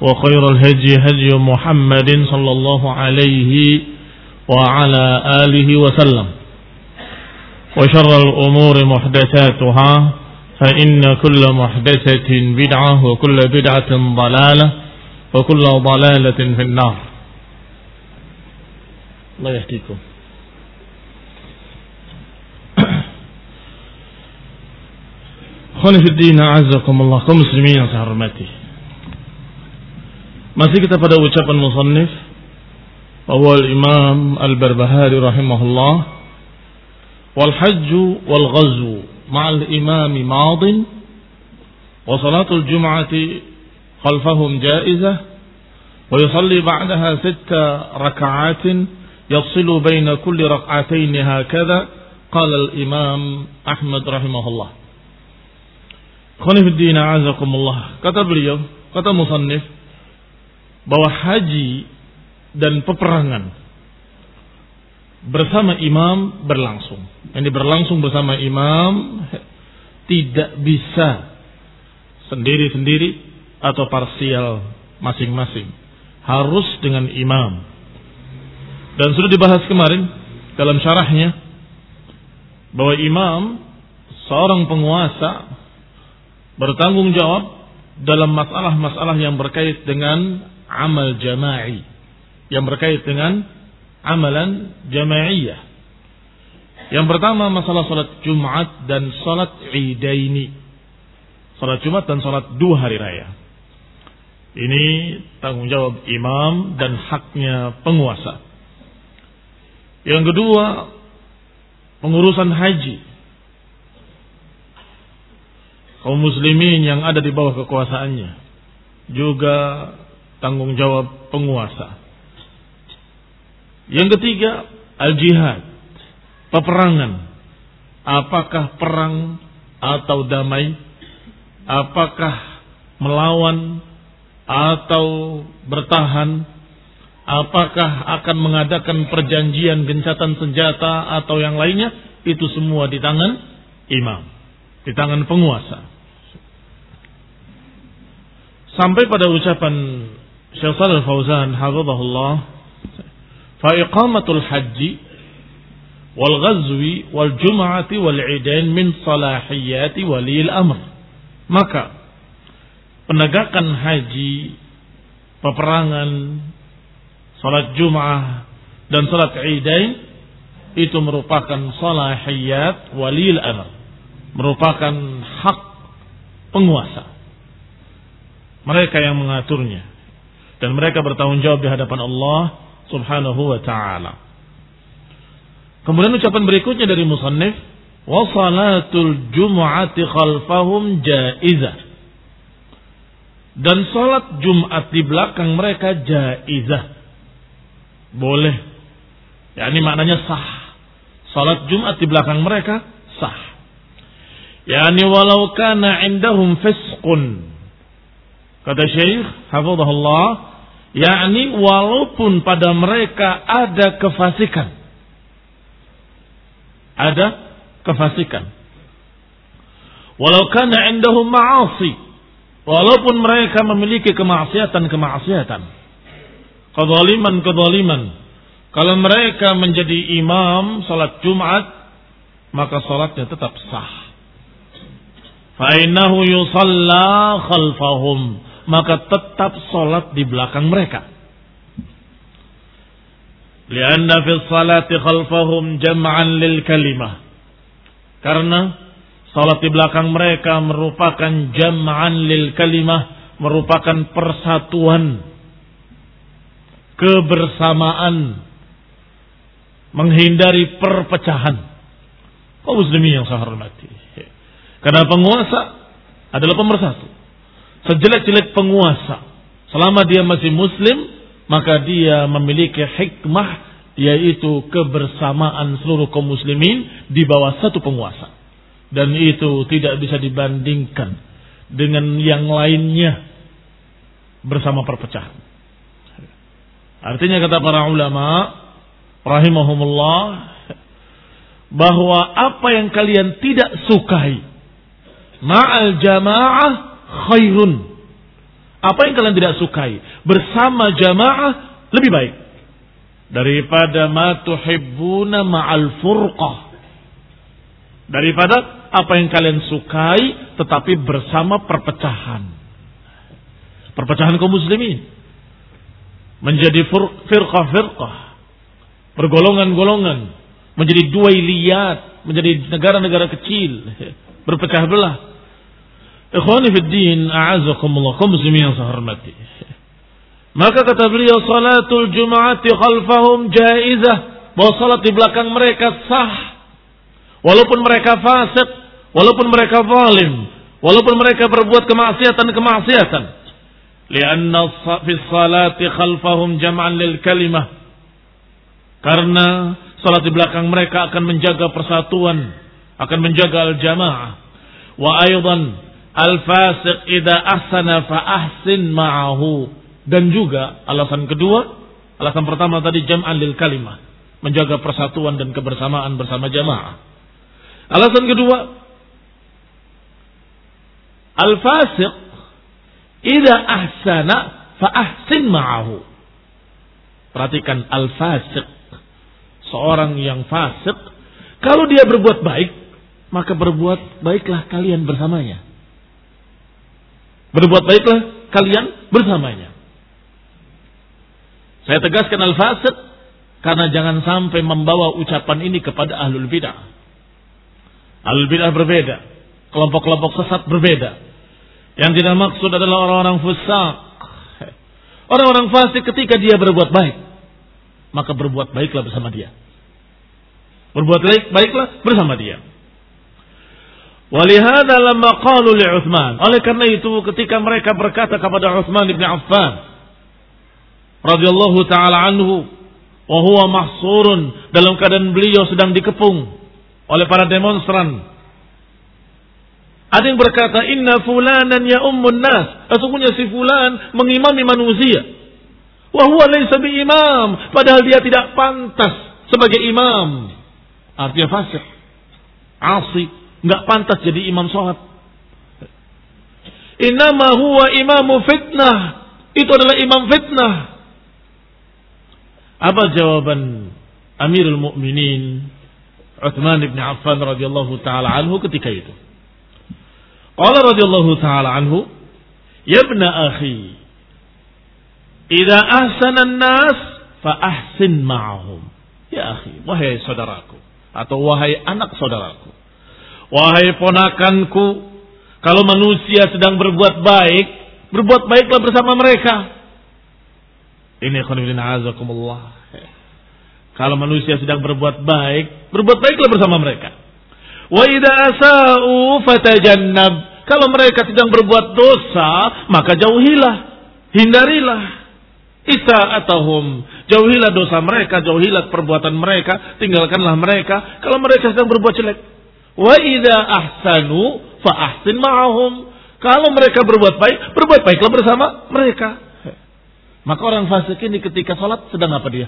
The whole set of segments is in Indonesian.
وخير الهدي هدي محمد صلى الله عليه وعلى آله وسلم. وشر الأمور محدثاتها فإن كل محدثة بدعة وكل بدعة ضلالة وكل ضلالة في النار. الله يهديكم. a'azzakumullah kaum muslimin yang saya hormati Masih kita pada ucapan musannif bahwa Imam Al-Barbahari rahimahullah wal hajju wal ghazwu ma'al imam madin wa salatul jum'ati khalfahum jaizah wa yusalli ba'daha sitta raka'atin yafsilu baina kulli rak'atayn hakadha qala al-imam Ahmad rahimahullah Khonifuddin a'azakumullah kata beliau kata musannif bahwa haji dan peperangan bersama imam berlangsung. Ini berlangsung bersama imam tidak bisa sendiri-sendiri atau parsial masing-masing. Harus dengan imam. Dan sudah dibahas kemarin dalam syarahnya bahwa imam seorang penguasa bertanggung jawab dalam masalah-masalah yang berkait dengan amal jama'i yang berkait dengan amalan jamaiyah. Yang pertama masalah salat Jumat dan salat Idaini. Salat Jumat dan salat dua hari raya. Ini tanggung jawab imam dan haknya penguasa. Yang kedua, pengurusan haji. Kaum muslimin yang ada di bawah kekuasaannya juga tanggung jawab penguasa. Yang ketiga, al-jihad, peperangan. Apakah perang atau damai? Apakah melawan atau bertahan? Apakah akan mengadakan perjanjian gencatan senjata atau yang lainnya? Itu semua di tangan imam, di tangan penguasa. Sampai pada ucapan Syekh Shalal Fauzan hafizahullah. Fa iqamatul haji wal ghazwi wal jum'ati wal idain min salahiyati walil amr. Maka penegakan haji peperangan salat Jum'ah dan salat Idain itu merupakan salahiyat walil amr. Merupakan hak penguasa. Mereka yang mengaturnya. Dan mereka bertanggung jawab di hadapan Allah subhanahu wa ta'ala. Kemudian ucapan berikutnya dari musannif. Wa salatul jum'ati khalfahum jaizah. Dan salat Jumat di belakang mereka jaizah. Boleh. Ya ini maknanya sah. Salat Jumat di belakang mereka sah. Yani walau kana indahum fisqun. Kata Syekh Hafizahullah, yakni walaupun pada mereka ada kefasikan. Ada kefasikan. Walau kana indahum ma'asi. Walaupun mereka memiliki kemaksiatan-kemaksiatan. Kezaliman-kezaliman. Kalau mereka menjadi imam salat Jumat, maka salatnya tetap sah. Fa'innahu yusalla khalfahum. Maka tetap sholat di belakang mereka. Lianna fi salati khalfahum jam'an lil kalimah. Karena salat di belakang mereka merupakan jam'an lil kalimah, merupakan persatuan kebersamaan menghindari perpecahan. Kau muslimin yang saya hormati. Karena penguasa adalah pemersatu. Sejelek-jelek penguasa, selama dia masih muslim, maka dia memiliki hikmah yaitu kebersamaan seluruh kaum muslimin di bawah satu penguasa. Dan itu tidak bisa dibandingkan dengan yang lainnya bersama perpecahan. Artinya kata para ulama rahimahumullah bahwa apa yang kalian tidak sukai ma'al jamaah khairun. Apa yang kalian tidak sukai bersama jamaah lebih baik daripada ma tuhibbuna ma'al furqah. Daripada apa yang kalian sukai tetapi bersama perpecahan. Perpecahan kaum muslimin menjadi firqah-firqah, bergolongan-golongan, menjadi dua liat, menjadi negara-negara kecil, berpecah belah. Ikhwani fi din, a'azakumullah, kaum muslimin yang saya hormati. Maka kata beliau, salatul jum'ati khalfahum jaizah. Bahwa salat di belakang mereka sah. Walaupun mereka fasik, walaupun mereka zalim, walaupun mereka berbuat kemaksiatan-kemaksiatan. Lianna fi salati khalfahum jam'an lil kalimah. Karena salat di belakang mereka akan menjaga persatuan, akan menjaga al-jamaah. Wa aydan Al-fasiq idza ahsana fa ahsin ma'ahu. Dan juga alasan kedua, alasan pertama tadi jam'an lil kalimah, menjaga persatuan dan kebersamaan bersama jamaah. Alasan kedua, al-fasiq idza ahsana fa ahsin ma'ahu. Perhatikan al-fasiq, seorang yang fasik, kalau dia berbuat baik, maka berbuat baiklah kalian bersamanya. Berbuat baiklah kalian bersamanya. Saya tegaskan al-fasid karena jangan sampai membawa ucapan ini kepada ahlul bidah. Ahlul bidah berbeda. Kelompok-kelompok sesat berbeda. Yang tidak maksud adalah orang-orang fusak. Orang-orang fasik ketika dia berbuat baik. Maka berbuat baiklah bersama dia. Berbuat baik, baiklah bersama dia. Walihada lama qalu li Uthman. Oleh karena itu ketika mereka berkata kepada Uthman bin Affan radhiyallahu taala anhu wa huwa mahsurun dalam keadaan beliau sedang dikepung oleh para demonstran. Ada yang berkata inna fulanan ya ummun nas. Sesungguhnya si fulan mengimami manusia. Wa huwa laysa bi imam, padahal dia tidak pantas sebagai imam. Artinya fasik. Asi nggak pantas jadi imam sholat. Inama huwa imamu fitnah. Itu adalah imam fitnah. Apa jawaban Amirul Mukminin Uthman bin Affan radhiyallahu taala anhu ketika itu? Qala radhiyallahu taala anhu, "Ya ibn akhi, idza ahsana an-nas fa ahsin ma'ahum." Ya akhi, wahai saudaraku atau wahai anak saudaraku. Wahai ponakanku, kalau manusia sedang berbuat baik, Berbuat baiklah bersama mereka. Ini khonibina azakumullah. Kalau manusia sedang berbuat baik, berbuat baiklah bersama mereka. Wa idza asa'u fatajannab. Kalau mereka sedang berbuat dosa, maka jauhilah, hindarilah. Isa'atahum. Jauhilah dosa mereka, jauhilah perbuatan mereka, tinggalkanlah mereka kalau mereka sedang berbuat jelek. Wa idza ahsanu fa ahsin ma'ahum. Kalau mereka berbuat baik, berbuat baiklah bersama mereka. Maka orang fasik ini ketika sholat sedang apa dia?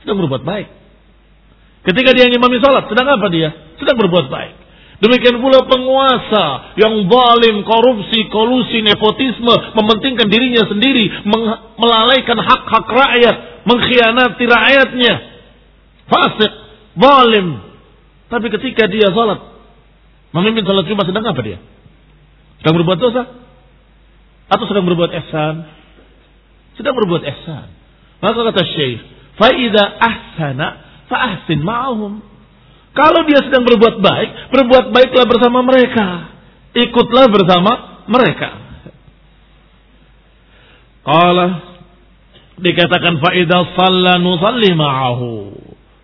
Sedang berbuat baik. Ketika dia ngimami sholat, sedang apa dia? Sedang berbuat baik. Demikian pula penguasa yang zalim, korupsi, kolusi, nepotisme, mementingkan dirinya sendiri, melalaikan hak-hak rakyat, mengkhianati rakyatnya. Fasik, zalim. Tapi ketika dia sholat, memimpin sholat Jumat sedang apa dia? Sedang berbuat dosa? Atau sedang berbuat ihsan? Sedang berbuat ihsan. Maka kata Syekh, "Faida ahsana fa ahsin ma'ahum." Kalau dia sedang berbuat baik, berbuat baiklah bersama mereka. Ikutlah bersama mereka. Qala dikatakan faida salla nusalli ma'ahu.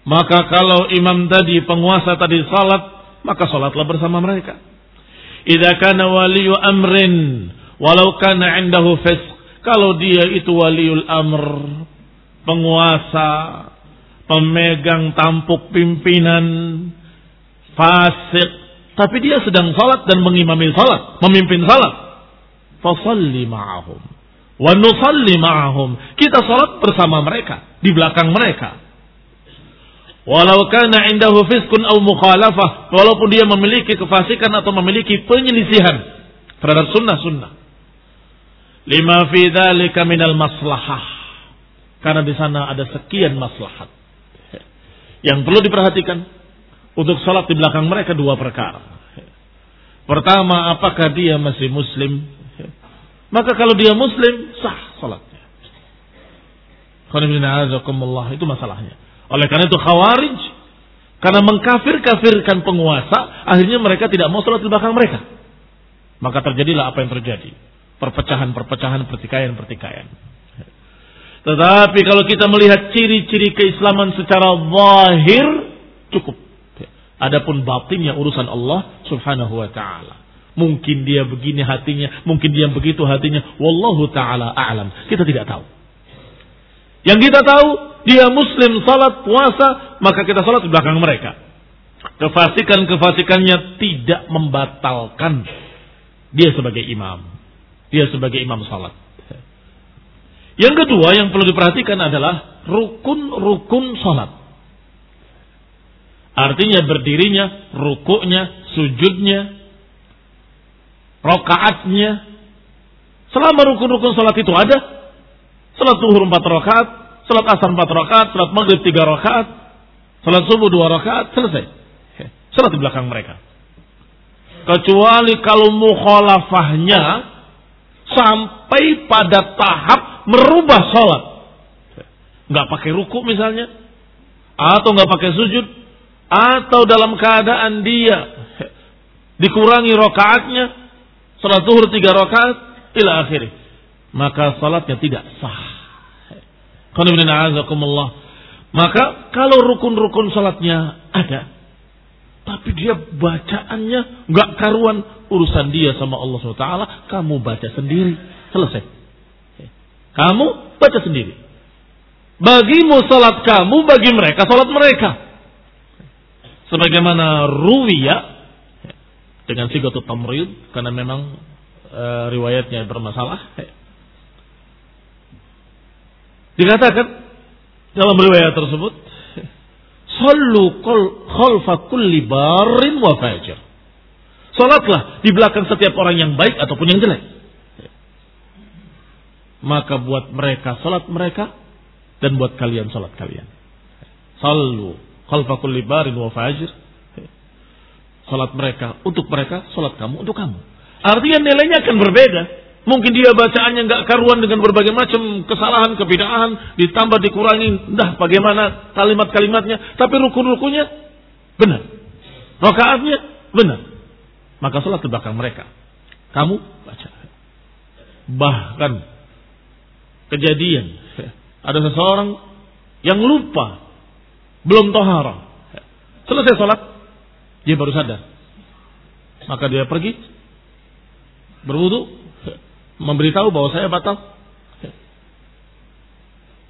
Maka kalau imam tadi penguasa tadi salat, maka salatlah bersama mereka. Idza kana waliyu amrin walau kana indahu fisq. Kalau dia itu waliul amr, penguasa, pemegang tampuk pimpinan, fasik, tapi dia sedang salat dan mengimami salat, memimpin salat. Fasalli ma'ahum. Wa nusalli ma'ahum. Kita salat bersama mereka, di belakang mereka. Walau kana indahu fiskun au mukhalafah, walaupun dia memiliki kefasikan atau memiliki penyelisihan terhadap sunnah-sunnah. Lima fi dzalika minal maslahah. Karena di sana ada sekian maslahat. Yang perlu diperhatikan untuk salat di belakang mereka dua perkara. Pertama, apakah dia masih muslim? Maka kalau dia muslim, sah salatnya. Itu masalahnya. Oleh karena itu khawarij, karena mengkafir-kafirkan penguasa, akhirnya mereka tidak mau salat di belakang mereka. Maka terjadilah apa yang terjadi. Perpecahan-perpecahan, pertikaian-pertikaian. Tetapi kalau kita melihat ciri-ciri keislaman secara zahir cukup. Adapun batinnya urusan Allah Subhanahu wa taala. Mungkin dia begini hatinya, mungkin dia begitu hatinya. Wallahu taala a'lam. Kita tidak tahu. Yang kita tahu dia muslim salat puasa, maka kita salat di belakang mereka. Kefasikan-kefasikannya tidak membatalkan dia sebagai imam. Dia sebagai imam salat. Yang kedua yang perlu diperhatikan adalah rukun-rukun salat. Artinya berdirinya, rukuknya, sujudnya, rokaatnya. Selama rukun-rukun salat itu ada, salat zuhur empat rakaat, salat asar empat rakaat, salat maghrib tiga rakaat, salat subuh dua rakaat, selesai. Salat di belakang mereka. Kecuali kalau mukhalafahnya sampai pada tahap merubah sholat. Nggak pakai ruku misalnya. Atau nggak pakai sujud. Atau dalam keadaan dia dikurangi rokaatnya. Sholat zuhur tiga rokaat. Ila akhirnya. Maka sholatnya tidak sah. Maka kalau rukun-rukun sholatnya ada. Tapi dia bacaannya nggak karuan urusan dia sama Allah SWT. Kamu baca sendiri. Selesai. Kamu baca sendiri. Bagimu salat kamu, bagi mereka salat mereka. Sebagaimana ruwiya dengan sigatul tamrid karena memang e, riwayatnya bermasalah. Dikatakan dalam riwayat tersebut, Sallu khalfa kulli barin wa fajir. Salatlah di belakang setiap orang yang baik ataupun yang jelek maka buat mereka salat mereka dan buat kalian salat kalian. Sallu khalfa kulli barin wa fajir. Salat mereka untuk mereka, salat kamu untuk kamu. Artinya nilainya akan berbeda. Mungkin dia bacaannya nggak karuan dengan berbagai macam kesalahan, kebidaan, ditambah dikurangi, dah bagaimana kalimat-kalimatnya, tapi rukun-rukunnya benar. Rakaatnya benar. Maka salat di belakang mereka. Kamu baca. Bahkan kejadian ada seseorang yang lupa belum tohara. Selesai sholat, dia baru sadar. Maka dia pergi berwudu, memberitahu bahwa saya batal.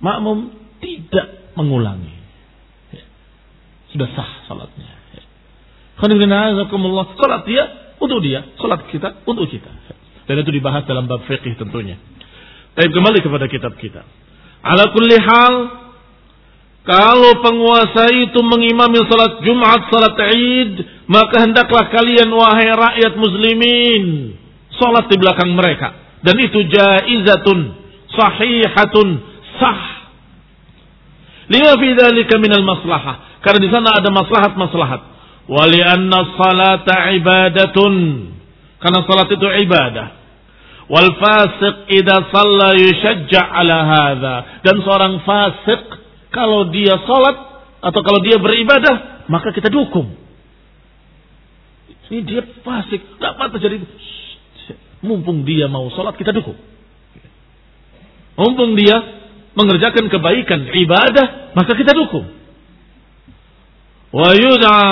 Makmum tidak mengulangi. Sudah sah salatnya. Salat dia untuk dia, salat kita untuk kita. Dan itu dibahas dalam bab fikih tentunya. Tapi kembali kepada kitab kita. Ala kulli hal, kalau penguasa itu mengimami salat Jumat, salat Id, maka hendaklah kalian wahai rakyat muslimin salat di belakang mereka. Dan itu jaizatun, sahihatun, sah. Lima fi dzalika minal maslahah. Karena di sana ada maslahat-maslahat. Wali anna salata ibadatun. Karena salat itu ibadah. Wal fasiq idza shalla yushajja ala hadha. Dan seorang fasik kalau dia salat atau kalau dia beribadah, maka kita dukung. Ini dia fasik, tidak patut jadi mumpung dia mau salat kita dukung. Mumpung dia mengerjakan kebaikan ibadah, maka kita dukung. Wa yud'a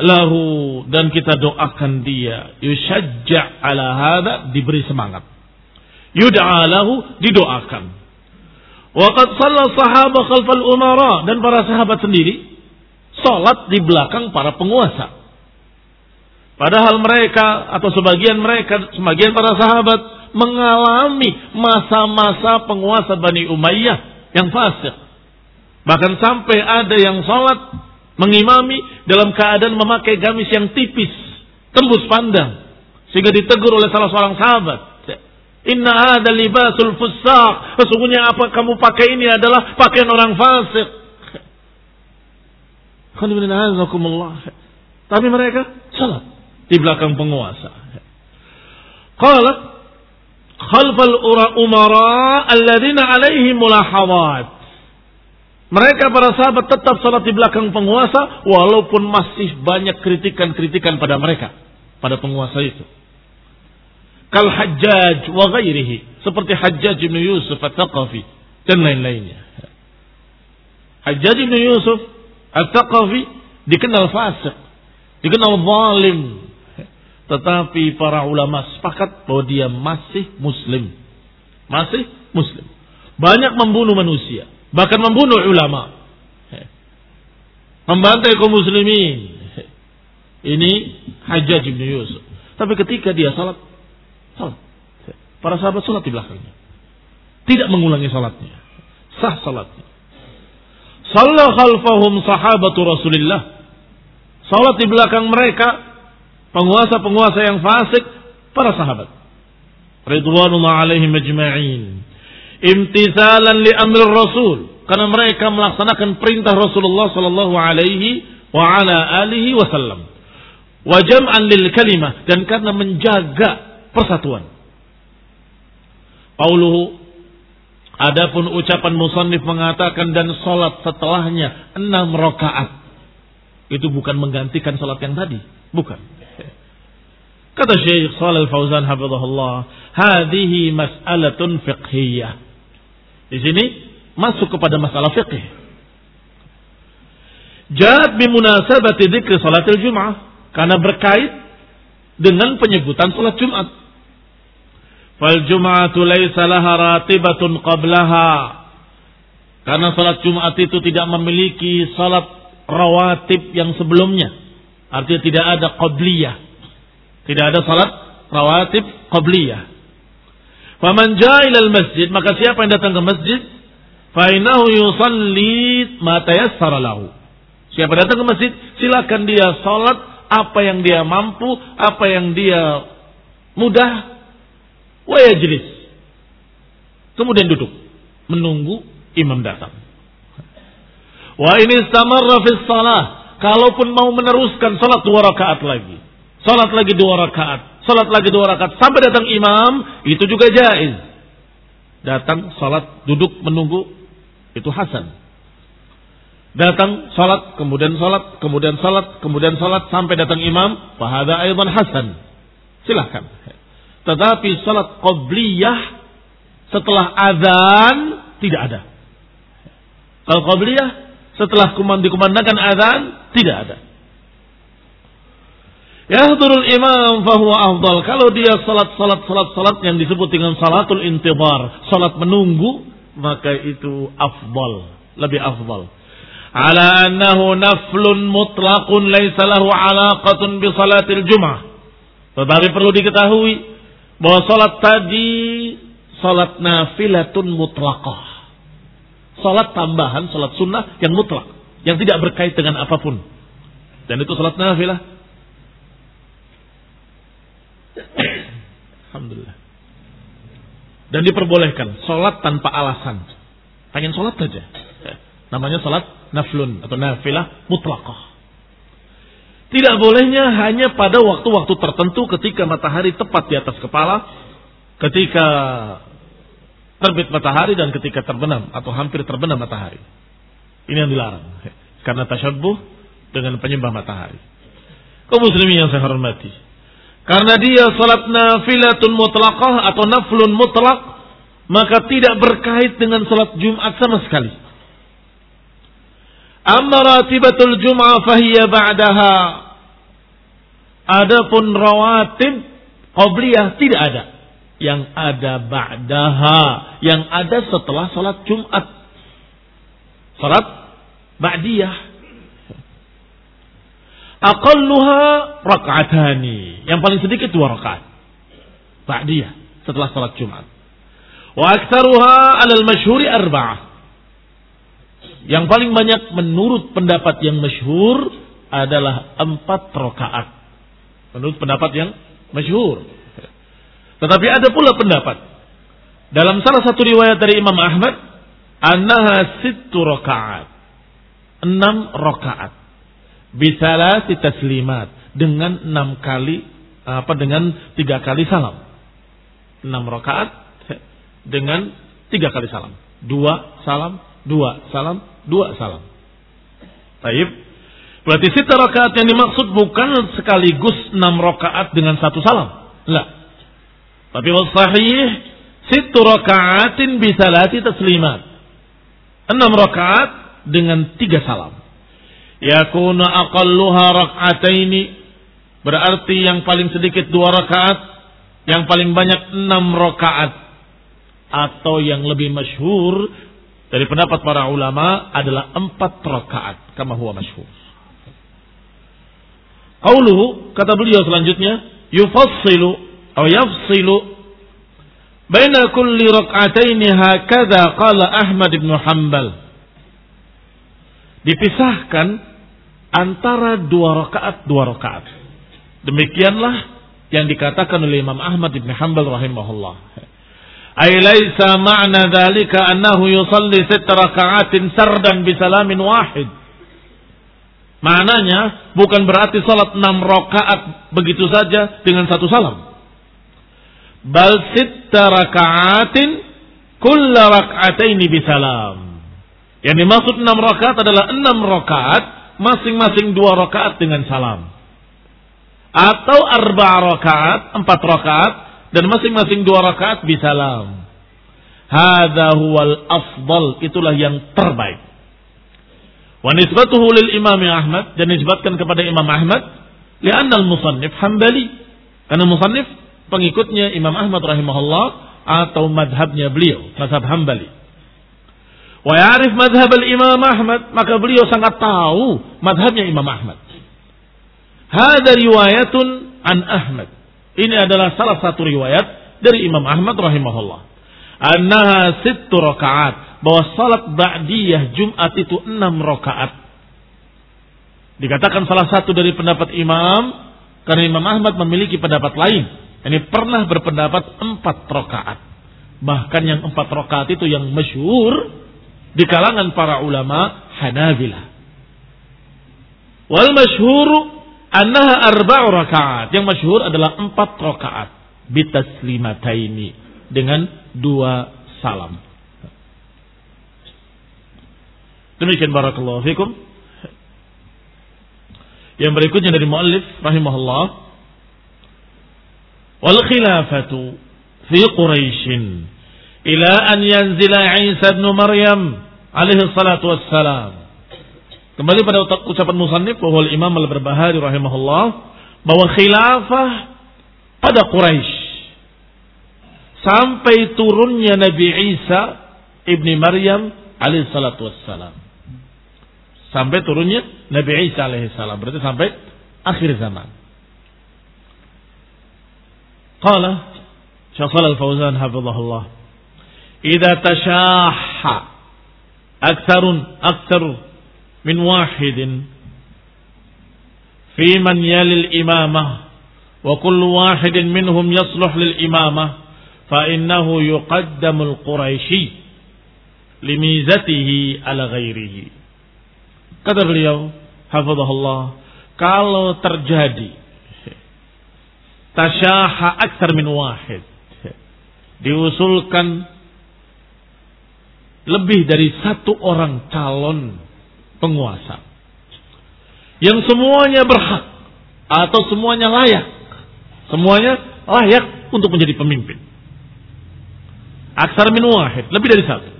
lahu dan kita doakan dia yushajja ala hada diberi semangat. Yud'a lahu didoakan. Wa qad shalla sahabah khalfal umara dan para sahabat sendiri salat di belakang para penguasa. Padahal mereka atau sebagian mereka, sebagian para sahabat mengalami masa-masa penguasa Bani Umayyah yang fasik. Bahkan sampai ada yang sholat mengimami dalam keadaan memakai gamis yang tipis, tembus pandang. Sehingga ditegur oleh salah seorang sahabat. Inna ada libasul fusaq. Sesungguhnya apa kamu pakai ini adalah pakaian orang fasik. Tapi mereka salat di belakang penguasa. Qala khalfal umara alladzina alaihim mulahawat. Mereka para sahabat tetap salat di belakang penguasa walaupun masih banyak kritikan-kritikan pada mereka, pada penguasa itu. Kal Hajjaj wa ghairihi, seperti Hajjaj bin Yusuf At-Taqafi dan lain-lainnya. Hajjaj bin Yusuf At-Taqafi dikenal fasik, dikenal zalim. Tetapi para ulama sepakat bahwa dia masih muslim. Masih muslim. Banyak membunuh manusia bahkan membunuh ulama, membantai kaum muslimin. Ini Hajjaj bin Yusuf. Tapi ketika dia salat, salat. Para sahabat salat di belakangnya. Tidak mengulangi salatnya. Sah salatnya. Salah khalfahum sahabatu Rasulullah. Salat di belakang mereka penguasa-penguasa yang fasik para sahabat. Ridwanullah alaihim ajma'in imtisalan li amr rasul karena mereka melaksanakan perintah Rasulullah sallallahu alaihi wa ala alihi wasallam wa jam'an lil kalimah dan karena menjaga persatuan Pauluhu Adapun ucapan musannif mengatakan dan salat setelahnya enam rakaat. Itu bukan menggantikan salat yang tadi, bukan. Kata Syekh Shalal Fauzan hafizahullah, "Hadhihi mas'alatun fiqhiyah." Di sini masuk kepada masalah fikih. Jad bimunasabati dzikri salatil Jum'ah karena berkait dengan penyebutan salat Jumat. Fal Jum'atu laisa laha ratibatun qablaha. Karena salat Jumat itu tidak memiliki salat rawatib yang sebelumnya. Artinya tidak ada qabliyah. Tidak ada salat rawatib qabliyah. Faman ja'ilal masjid, maka siapa yang datang ke masjid, fainahu yusalli ma tayassara lahu. Siapa datang ke masjid, silakan dia salat apa yang dia mampu, apa yang dia mudah, wa yajlis. Kemudian duduk, menunggu imam datang. Wa ini istamarra fi salah, kalaupun mau meneruskan salat dua rakaat lagi. Salat lagi dua rakaat salat lagi dua rakaat sampai datang imam, itu juga jaiz. Datang salat duduk menunggu itu hasan. Datang salat kemudian salat kemudian salat kemudian salat sampai datang imam, fahada aidan hasan. Silahkan. Tetapi salat qabliyah setelah azan tidak ada. Kalau qabliyah setelah dikumandangkan azan tidak ada. Yahdurul imam fahuwa afdal. Kalau dia salat salat salat salat yang disebut dengan salatul intibar, salat menunggu, maka itu afdal, lebih afdal. Ala annahu naflun mutlaqun laisa lahu alaqatun bi salatil jum'ah. Tetapi perlu diketahui bahwa salat tadi salat nafilatun mutlaqah. Salat tambahan, salat sunnah yang mutlak, yang tidak berkait dengan apa pun. Dan itu salat nafilah Alhamdulillah. Dan diperbolehkan sholat tanpa alasan. Pengen sholat saja. Namanya sholat naflun atau nafilah mutlaqah. Tidak bolehnya hanya pada waktu-waktu tertentu ketika matahari tepat di atas kepala, ketika terbit matahari dan ketika terbenam atau hampir terbenam matahari. Ini yang dilarang. Karena tasyabuh dengan penyembah matahari. Kau muslimin yang saya hormati. Karena dia salat nafilatun mutlaqah atau naflun mutlak, maka tidak berkait dengan salat Jumat sama sekali. Amma ratibatul Jum'ah fahiya ba'daha. Adapun rawatib qabliyah tidak ada. Yang ada ba'daha, yang ada setelah salat Jumat. Salat ba'diyah Aqalluha rak'atani. Yang paling sedikit dua rakaat. Ba'diyah setelah salat Jumat. Wa aktsaruha 'alal masyhuri arba'ah. Yang paling banyak menurut pendapat yang masyhur adalah empat rakaat. Menurut pendapat yang masyhur. Tetapi ada pula pendapat dalam salah satu riwayat dari Imam Ahmad, annaha sittu rakaat. Enam rakaat bisalah taslimat. Dengan enam kali apa dengan tiga kali salam. Enam rakaat dengan tiga kali salam. Dua salam dua salam dua salam. Taib berarti sita rakaat yang dimaksud bukan sekaligus enam rakaat dengan satu salam. Lah. Tapi sahih situ rakaatin bisalati taslimat. Enam rakaat dengan tiga salam yakuna aqalluha rak'ataini. Berarti yang paling sedikit dua rakaat yang paling banyak enam rakaat. Atau yang lebih masyhur dari pendapat para ulama adalah empat rakaat kama huwa masyhur. Qauluhu kata beliau selanjutnya yufassilu atau yafsilu baina kulli rak'ataini hakadha qala Ahmad bin Hanbal. Dipisahkan antara dua rakaat dua rakaat. Demikianlah yang dikatakan oleh Imam Ahmad bin Hanbal rahimahullah. Ay laisa ma'na dzalika annahu yusalli sitt raka'atin sardan bi salamin wahid. Maknanya bukan berarti salat enam rakaat begitu saja dengan satu salam. Bal sitt raka'atin kulla raka'ataini bi salam. Yang dimaksud enam rakaat adalah enam rakaat masing-masing dua rakaat dengan salam. Atau arba rakaat, empat rakaat, dan masing-masing dua rakaat bisalam. Hada huwal afdal, itulah yang terbaik. Wa nisbatuhu lil imam Ahmad, dan nisbatkan kepada Imam Ahmad, li'anna al-musannif hambali. Karena musannif pengikutnya Imam Ahmad rahimahullah, atau madhabnya beliau, mazhab hambali. Wa ya'rif madhab al-Imam Ahmad, maka beliau sangat tahu madhabnya Imam Ahmad. Hada riwayatun an Ahmad. Ini adalah salah satu riwayat dari Imam Ahmad rahimahullah. Annaha sittu rakaat. Bahwa salat ba'diyah Jumat itu enam rakaat. Dikatakan salah satu dari pendapat imam. Karena Imam Ahmad memiliki pendapat lain. Ini pernah berpendapat empat rakaat. Bahkan yang empat rakaat itu yang masyhur di kalangan para ulama Hanabilah. Wal masyhur annaha arba'u rakaat. Yang masyhur adalah empat rakaat bitaslimataini dengan dua salam. Demikian barakallahu fikum. Yang berikutnya dari muallif rahimahullah wal khilafatu fi Quraisy ila an yanzila Isa ibn Maryam alaihi salatu wassalam. Kembali pada ucapan musannif bahwa Imam Al-Barbahari rahimahullah bahwa khilafah pada Quraisy sampai turunnya Nabi Isa ibni Maryam alaihi salatu wassalam. Sampai turunnya Nabi Isa alaihi salam. Berarti sampai akhir zaman. Qala Syekh Al-Fauzan hafizahullah. Idza tashahha aktsarun aktsar min wahidin fi man yalil imamah wa kullu wahidin minhum yasluh lil imamah fa innahu yuqaddamul quraisy limizatihi ala ghairihi. Kata beliau, hafizahullah, kalau terjadi tasyaha aksar min wahid, diusulkan lebih dari satu orang calon penguasa yang semuanya berhak atau semuanya layak, semuanya layak untuk menjadi pemimpin. Aksar min wahid, lebih dari satu.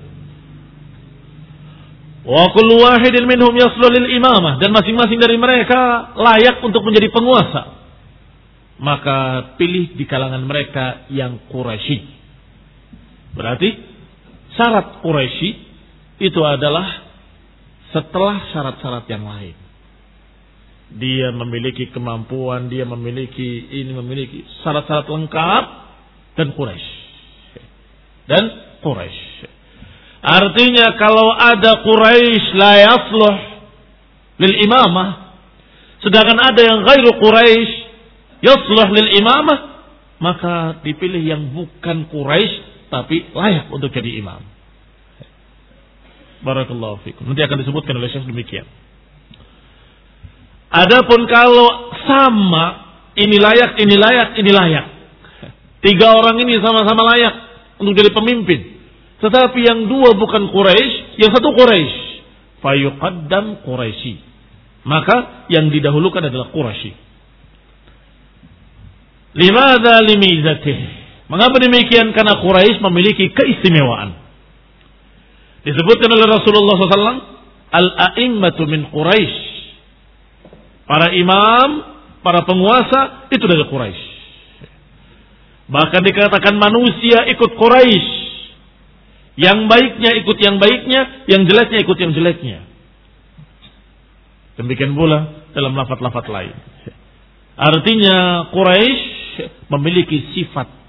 Wa kullu wahidin minhum yaslu lil imamah dan masing-masing dari mereka layak untuk menjadi penguasa. Maka pilih di kalangan mereka yang Quraisy. Berarti syarat Quraisy itu adalah setelah syarat-syarat yang lain. Dia memiliki kemampuan, dia memiliki ini memiliki syarat-syarat lengkap dan Quraisy. Dan Quraisy. Artinya kalau ada Quraisy la yasluh lil imamah, sedangkan ada yang ghairu Quraisy yasluh lil imamah, maka dipilih yang bukan Quraisy tapi layak untuk jadi imam. Barakallahu fikum. Nanti akan disebutkan oleh Syekh demikian. Adapun kalau sama ini layak, ini layak, ini layak. Tiga orang ini sama-sama layak untuk jadi pemimpin. Tetapi yang dua bukan Quraisy, yang satu Quraisy. Fayuqaddam Quraisy. Maka yang didahulukan adalah Quraisy. Limadha limizatih. Mengapa demikian? Karena Quraisy memiliki keistimewaan. Disebutkan oleh Rasulullah SAW, Al-a'immatu min Quraisy. Para imam, para penguasa, itu dari Quraisy. Bahkan dikatakan manusia ikut Quraisy yang baiknya ikut yang baiknya, yang jeleknya ikut yang jeleknya. Demikian pula dalam lafat-lafat lain. Artinya Quraisy memiliki sifat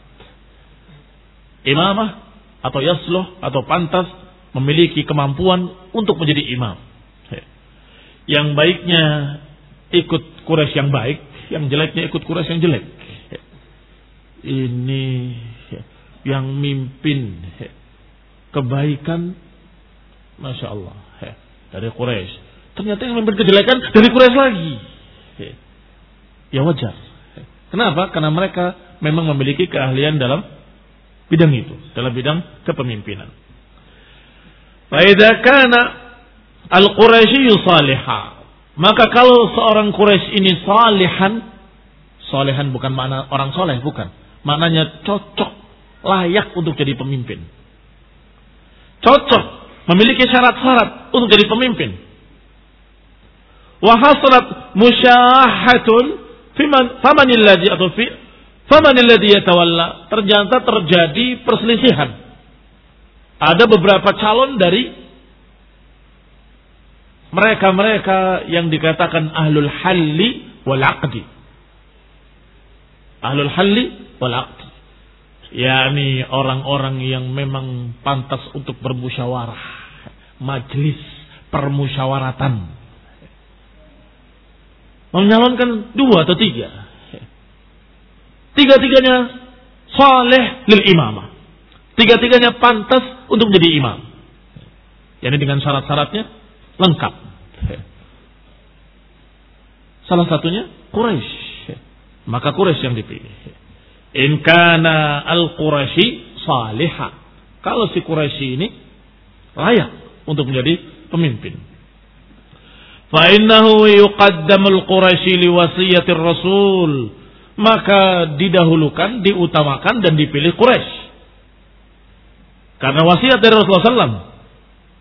imamah atau yasluh atau pantas memiliki kemampuan untuk menjadi imam. Yang baiknya ikut Quraisy yang baik, yang jeleknya ikut Quraisy yang jelek. Ini yang mimpin kebaikan Masya Allah dari Quraisy. Ternyata yang memberi kejelekan dari Quraisy lagi. Ya wajar. Kenapa? Karena mereka memang memiliki keahlian dalam bidang itu, dalam bidang kepemimpinan. Faida kana al-Quraisy salihah. Maka kalau seorang Quraisy ini salihan, salihan bukan makna orang soleh, bukan. Maknanya cocok, layak untuk jadi pemimpin cocok, memiliki syarat-syarat untuk jadi pemimpin. Wahasrat musyahatun fiman famanilladzi atau fi famanilladzi yatawalla. Ternyata terjadi perselisihan. Ada beberapa calon dari mereka-mereka yang dikatakan ahlul halli wal aqdi. Ahlul halli wal aqdi yakni orang-orang yang memang pantas untuk bermusyawarah, majlis permusyawaratan. Menyalonkan dua atau tiga. Tiga-tiganya saleh lil imamah. Tiga-tiganya pantas untuk menjadi imam. Yani dengan syarat-syaratnya lengkap. Salah satunya Quraisy. Maka Quraisy yang dipilih. In kana al-Quraisy salihah. Kalau si Quraisy ini layak untuk menjadi pemimpin. Fa innahu yuqaddamu al-Quraisy li wasiyatir Rasul. Maka didahulukan, diutamakan dan dipilih Quraisy. Karena wasiat dari Rasulullah SAW.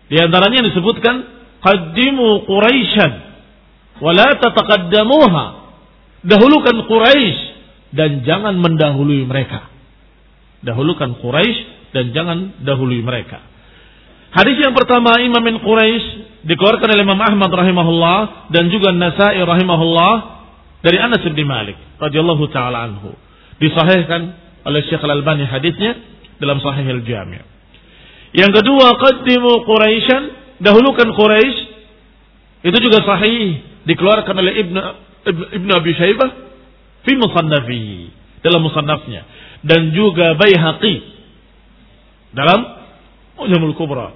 Di antaranya disebutkan, Qaddimu Quraisyan, wala tataqaddamuha. Dahulukan Quraisy dan jangan mendahului mereka. Dahulukan Quraisy dan jangan dahului mereka. Hadis yang pertama Imam Quraisy dikeluarkan oleh Imam Ahmad rahimahullah dan juga Nasai rahimahullah dari Anas bin Malik radhiyallahu taala anhu. Disahihkan oleh Syekh Al-Albani hadisnya dalam Sahih Al-Jami'. Yang kedua, qaddimu Quraisyan, dahulukan Quraisy. Itu juga sahih. Dikeluarkan oleh Ibnu Ibn Abi Syaibah fi musannafi dalam musannafnya. Dan juga Baihaqi. Dalam Mujamul Kubra.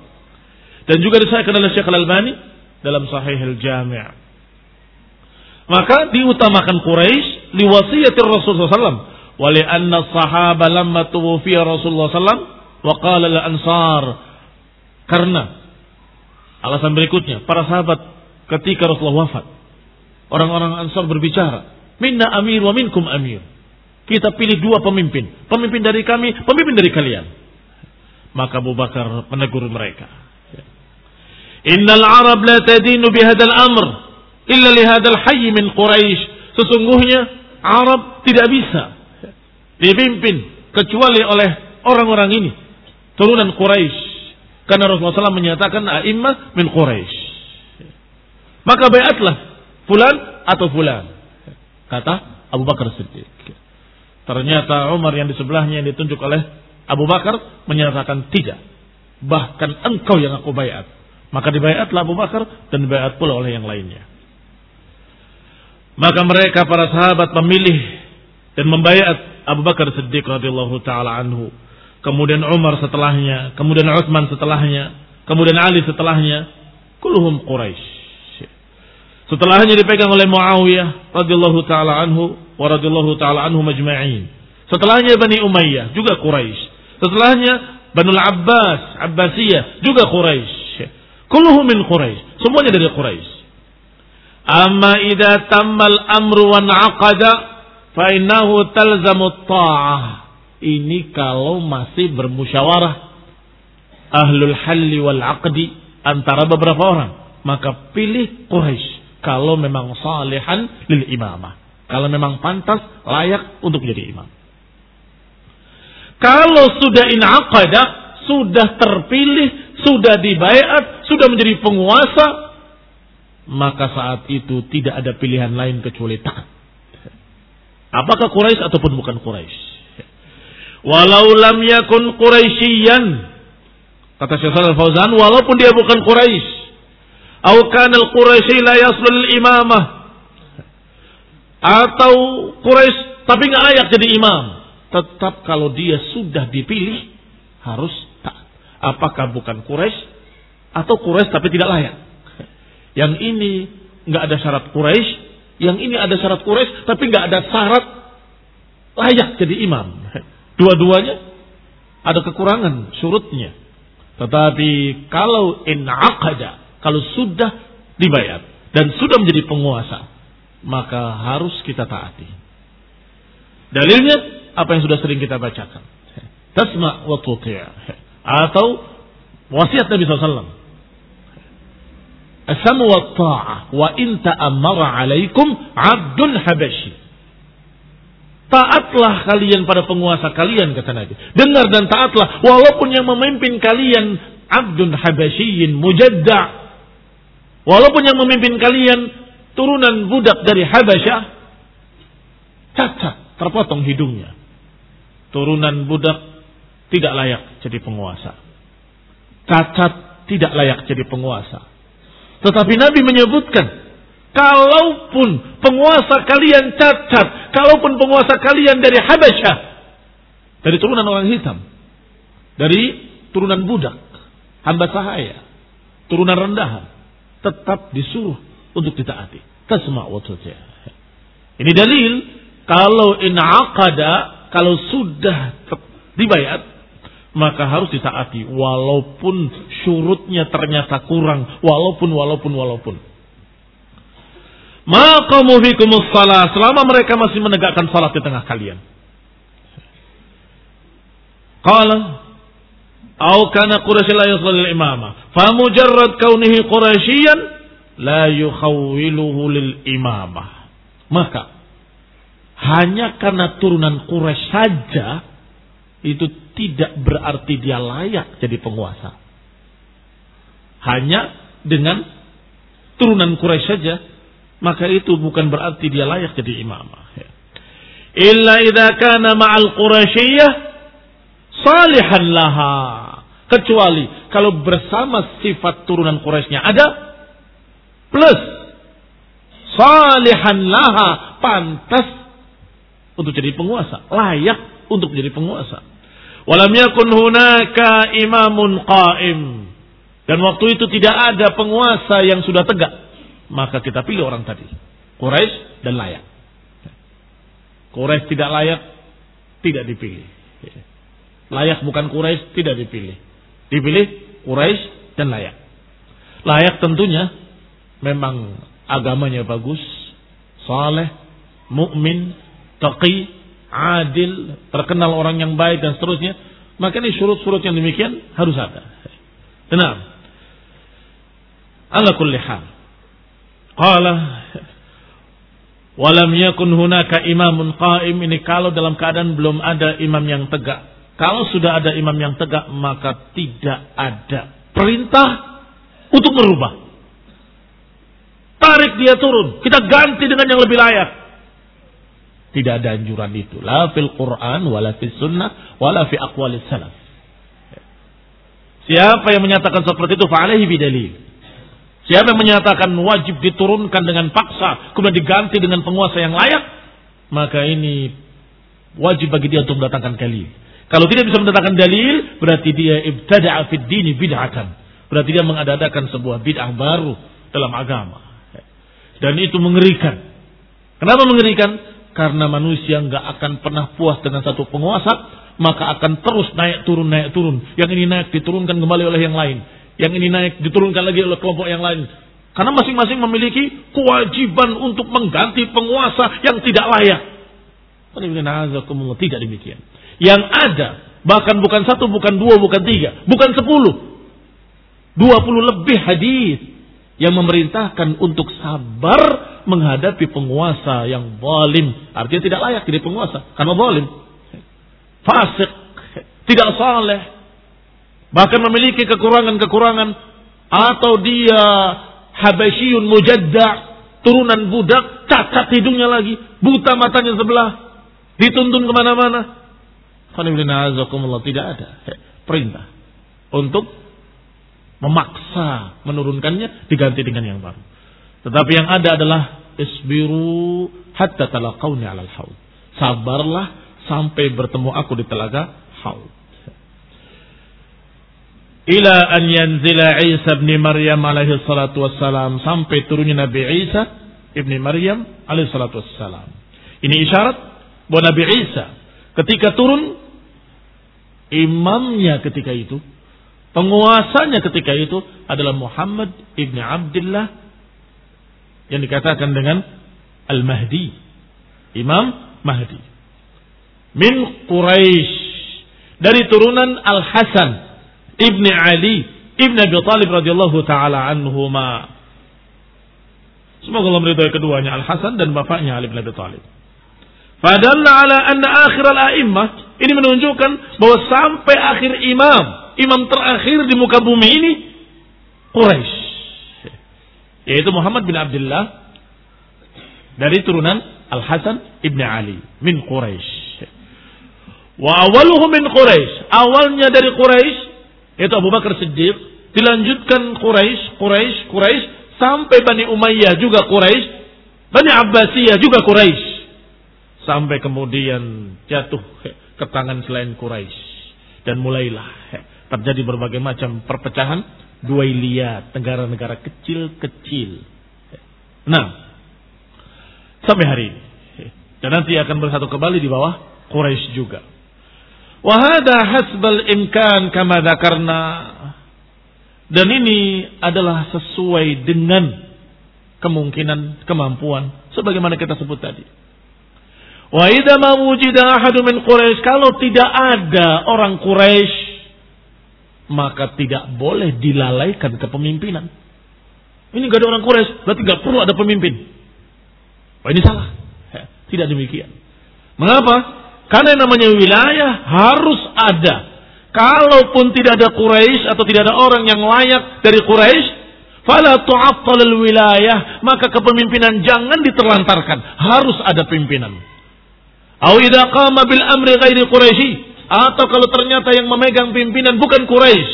Dan juga disahkan oleh Syekh Al-Albani dalam Sahih Al-Jami' maka diutamakan Quraisy liwasiyati Rasulullah SAW wa li anna sahaba lamma tuwfiya Rasulullah SAW Wa qala ansar karena alasan berikutnya para sahabat ketika Rasulullah wafat orang-orang Ansar berbicara minna amir wa minkum amir. Kita pilih dua pemimpin pemimpin dari kami pemimpin dari kalian. Maka Abu Bakar menegur mereka. Innal Arab la tadinu bihadal amr illa lihadal hayy min Quraisy sesungguhnya Arab tidak bisa dipimpin kecuali oleh orang-orang ini turunan Quraisy. Karena Rasulullah SAW menyatakan a'immah min Quraisy. Maka bayatlah fulan atau fulan. Kata Abu Bakar Siddiq. Ternyata Umar yang di sebelahnya yang ditunjuk oleh Abu Bakar menyatakan tidak. Bahkan engkau yang aku bayat. Maka dibayatlah Abu Bakar dan dibayat pula oleh yang lainnya. Maka mereka para sahabat memilih dan membayat Abu Bakar Siddiq radhiyallahu taala anhu kemudian Umar setelahnya, kemudian Utsman setelahnya, kemudian Ali setelahnya, kulluhum Quraisy. Setelahnya dipegang oleh Muawiyah radhiyallahu taala anhu wa radhiyallahu taala anhu majma'in. Setelahnya Bani Umayyah juga Quraisy. Setelahnya Banu Abbas, Abbasiyah juga Quraisy. Kulluhum min Quraisy. Semuanya dari Quraisy. Amma idza tammal amru wa aqada fa innahu talzamu ta'ah. Ini kalau masih bermusyawarah ahlul halli wal aqdi antara beberapa orang maka pilih Quraisy kalau memang salihan lil imamah. Kalau memang pantas layak untuk menjadi imam. Kalau sudah inaqada sudah terpilih sudah dibayat sudah menjadi penguasa maka saat itu tidak ada pilihan lain kecuali taat apakah Quraisy ataupun bukan Quraisy Walau lam yakun Quraisyian. Kata Syekh Al-Fauzan, walaupun dia bukan Quraisy. Atau kana al-Quraisy la yaslul imamah. Atau Quraisy tapi nggak layak jadi imam. Tetap kalau dia sudah dipilih harus tak. Apakah bukan Quraisy atau Quraisy tapi tidak layak? Yang ini nggak ada syarat Quraisy, yang ini ada syarat Quraisy tapi nggak ada syarat layak jadi imam. Dua-duanya ada kekurangan surutnya. Tetapi kalau in aqada, kalau sudah dibayar dan sudah menjadi penguasa, maka harus kita taati. Dalilnya apa yang sudah sering kita bacakan. Tasma wa atau wasiat Nabi SAW. Asamu wa ta'ah wa in ta'ammara alaikum abdun habashi. Taatlah kalian pada penguasa kalian kata Nabi. Dengar dan taatlah walaupun yang memimpin kalian abdun habasyiin mujadda. Walaupun yang memimpin kalian turunan budak dari Habasyah cacat, terpotong hidungnya. Turunan budak tidak layak jadi penguasa. Cacat tidak layak jadi penguasa. Tetapi Nabi menyebutkan Kalaupun penguasa kalian cacat, kalaupun penguasa kalian dari Habasyah, dari turunan orang hitam, dari turunan budak, hamba sahaya, turunan rendahan, tetap disuruh untuk ditaati. Tasma wa Ini dalil kalau in aqada, kalau sudah dibayar, maka harus ditaati walaupun syurutnya ternyata kurang, walaupun walaupun walaupun. Maqamu fikumus salah. Selama mereka masih menegakkan salat di tengah kalian. Qala Au kana Quraisy la yusalli imama. Fa mujarrad kaunihi Quraisyan la yukhawwiluhu lil imamah. Maka hanya karena turunan Quraisy saja itu tidak berarti dia layak jadi penguasa. Hanya dengan turunan Quraisy saja maka itu bukan berarti dia layak jadi imamah. Illa idza kana ma'al Quraisyiyah salihan laha. Kecuali kalau bersama sifat turunan Quraisynya ada plus salihan laha pantas untuk jadi penguasa, layak untuk menjadi penguasa. Walam yakun hunaka imamun qaim. Dan waktu itu tidak ada penguasa yang sudah tegak. Maka kita pilih orang tadi. Quraisy dan layak. Quraisy tidak layak, tidak dipilih. Layak bukan Quraisy, tidak dipilih. Dipilih Quraisy dan layak. Layak tentunya memang agamanya bagus, saleh, mukmin, taqi, adil, terkenal orang yang baik dan seterusnya. Maka ini surut-surut yang demikian harus ada. Tenang. Ala kulli hal. Qala Walam yakun hunaka imamun qaim ini kalau dalam keadaan belum ada imam yang tegak kalau sudah ada imam yang tegak, maka tidak ada perintah untuk merubah. Tarik dia turun, kita ganti dengan yang lebih layak. Tidak ada anjuran itu. La fil Quran, wala fil sunnah, wala fi aqwalis salaf. Siapa yang menyatakan seperti itu, fa'alaihi bidalil. Siapa yang menyatakan wajib diturunkan dengan paksa, kemudian diganti dengan penguasa yang layak, maka ini wajib bagi dia untuk mendatangkan dalil. Kalau tidak bisa mendatangkan dalil, berarti dia ibtada'a fid dini bid'atan. Berarti dia mengadakan sebuah bid'ah baru dalam agama. Dan itu mengerikan. Kenapa mengerikan? Karena manusia nggak akan pernah puas dengan satu penguasa, maka akan terus naik turun naik turun. Yang ini naik diturunkan kembali oleh yang lain. Yang ini naik diturunkan lagi oleh kelompok yang lain. Karena masing-masing memiliki kewajiban untuk mengganti penguasa yang tidak layak. Tidak demikian. Yang ada, bahkan bukan satu, bukan dua, bukan tiga, bukan sepuluh. Dua puluh lebih hadis yang memerintahkan untuk sabar menghadapi penguasa yang zalim. Artinya tidak layak jadi penguasa karena zalim. Fasik, tidak saleh, bahkan memiliki kekurangan-kekurangan atau dia habasyun mujadda, turunan budak, cacat hidungnya lagi, buta matanya sebelah, dituntun ke mana-mana, tidak ada perintah untuk memaksa menurunkannya diganti dengan yang baru. Tetapi yang ada adalah isbiru hatta talaqawni 'alal haud. Sabarlah sampai bertemu aku di telaga haud. Ila an yanzila Isa bin Maryam alaihi salatu wassalam sampai turunnya Nabi Isa ibni Maryam alaihi salatu wassalam. Ini isyarat bahwa Nabi Isa ketika turun imamnya ketika itu, penguasanya ketika itu adalah Muhammad ibni Abdullah yang dikatakan dengan Al-Mahdi. Imam Mahdi. Min Quraisy. Dari turunan Al-Hasan ibni Ali ibni Abi Talib radhiyallahu taala anhuma. Semoga Allah meridhai keduanya Al-Hasan dan bapaknya Ali bin Abi Talib. Fadalla ala anna akhir al-a'immah ini menunjukkan bahwa sampai akhir imam, imam terakhir di muka bumi ini Quraisy. Yaitu Muhammad bin Abdullah dari turunan Al Hasan ibn Ali min Quraisy. Wa awaluhu min Quraisy. Awalnya dari Quraisy yaitu Abu Bakar Siddiq, dilanjutkan Quraisy, Quraisy, Quraisy sampai Bani Umayyah juga Quraisy, Bani Abbasiyah juga Quraisy. Sampai kemudian jatuh ke tangan selain Quraisy dan mulailah terjadi berbagai macam perpecahan dua lihat negara-negara kecil-kecil. Nah, sampai hari ini dan nanti akan bersatu kembali di bawah Quraisy juga. Wahada hasbal imkan kama karena dan ini adalah sesuai dengan kemungkinan, kemampuan sebagaimana kita sebut tadi. Wa idza ma wujida ahadu min Quraisy kalau tidak ada orang Quraisy maka tidak boleh dilalaikan kepemimpinan. Ini gak ada orang Quraisy, berarti gak perlu ada pemimpin. Wah ini salah. Tidak demikian. Mengapa? Karena yang namanya wilayah harus ada. Kalaupun tidak ada Quraisy atau tidak ada orang yang layak dari Quraisy, fala tu'attal wilayah, maka kepemimpinan jangan diterlantarkan, harus ada pimpinan. Au idza bil amri ghairi Quraisy, atau kalau ternyata yang memegang pimpinan bukan Quraisy,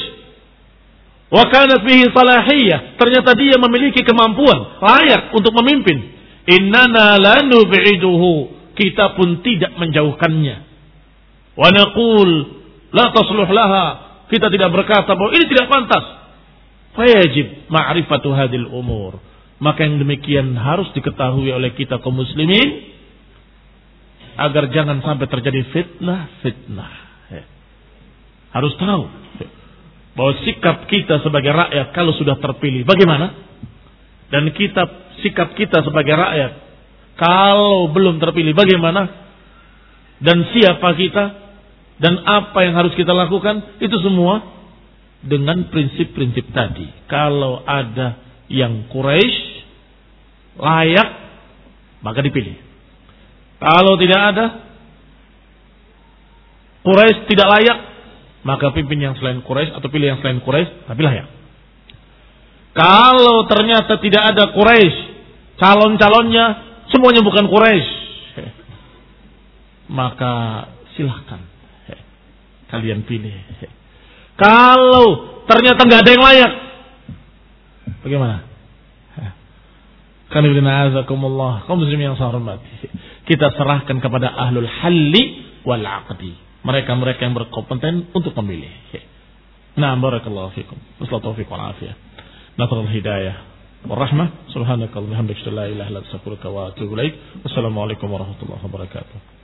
wa kanat fihi salahiyah, ternyata dia memiliki kemampuan layak untuk memimpin, innana la nub'iduhu. Kita pun tidak menjauhkannya. Wa naqul la tasluh laha. Kita tidak berkata bahwa ini tidak pantas. Fayajib ma'rifatu hadil umur. Maka yang demikian harus diketahui oleh kita kaum muslimin agar jangan sampai terjadi fitnah fitnah harus tahu bahwa sikap kita sebagai rakyat kalau sudah terpilih bagaimana dan kita sikap kita sebagai rakyat. Kalau belum terpilih bagaimana? Dan siapa kita? Dan apa yang harus kita lakukan? Itu semua dengan prinsip-prinsip tadi. Kalau ada yang Quraisy layak, maka dipilih. Kalau tidak ada Quraisy tidak layak, maka pimpin yang selain Quraisy atau pilih yang selain Quraisy, tapi layak. Kalau ternyata tidak ada Quraisy calon-calonnya semuanya bukan Quraisy. Maka silahkan kalian pilih. Kalau ternyata nggak ada yang layak, bagaimana? Kanibinazakumullah, kaum muslim yang saya hormati. Kita serahkan kepada ahlul halli wal aqdi. Mereka-mereka yang berkompeten untuk memilih. Nah, barakallahu fikum. Wassalamu taufiq wal afiyah. Nasrul hidayah warahmah. Subhanakallahumma hamdaka la ilaha illa anta astaghfiruka wa atubu ilaik. Wassalamualaikum warahmatullahi wabarakatuh.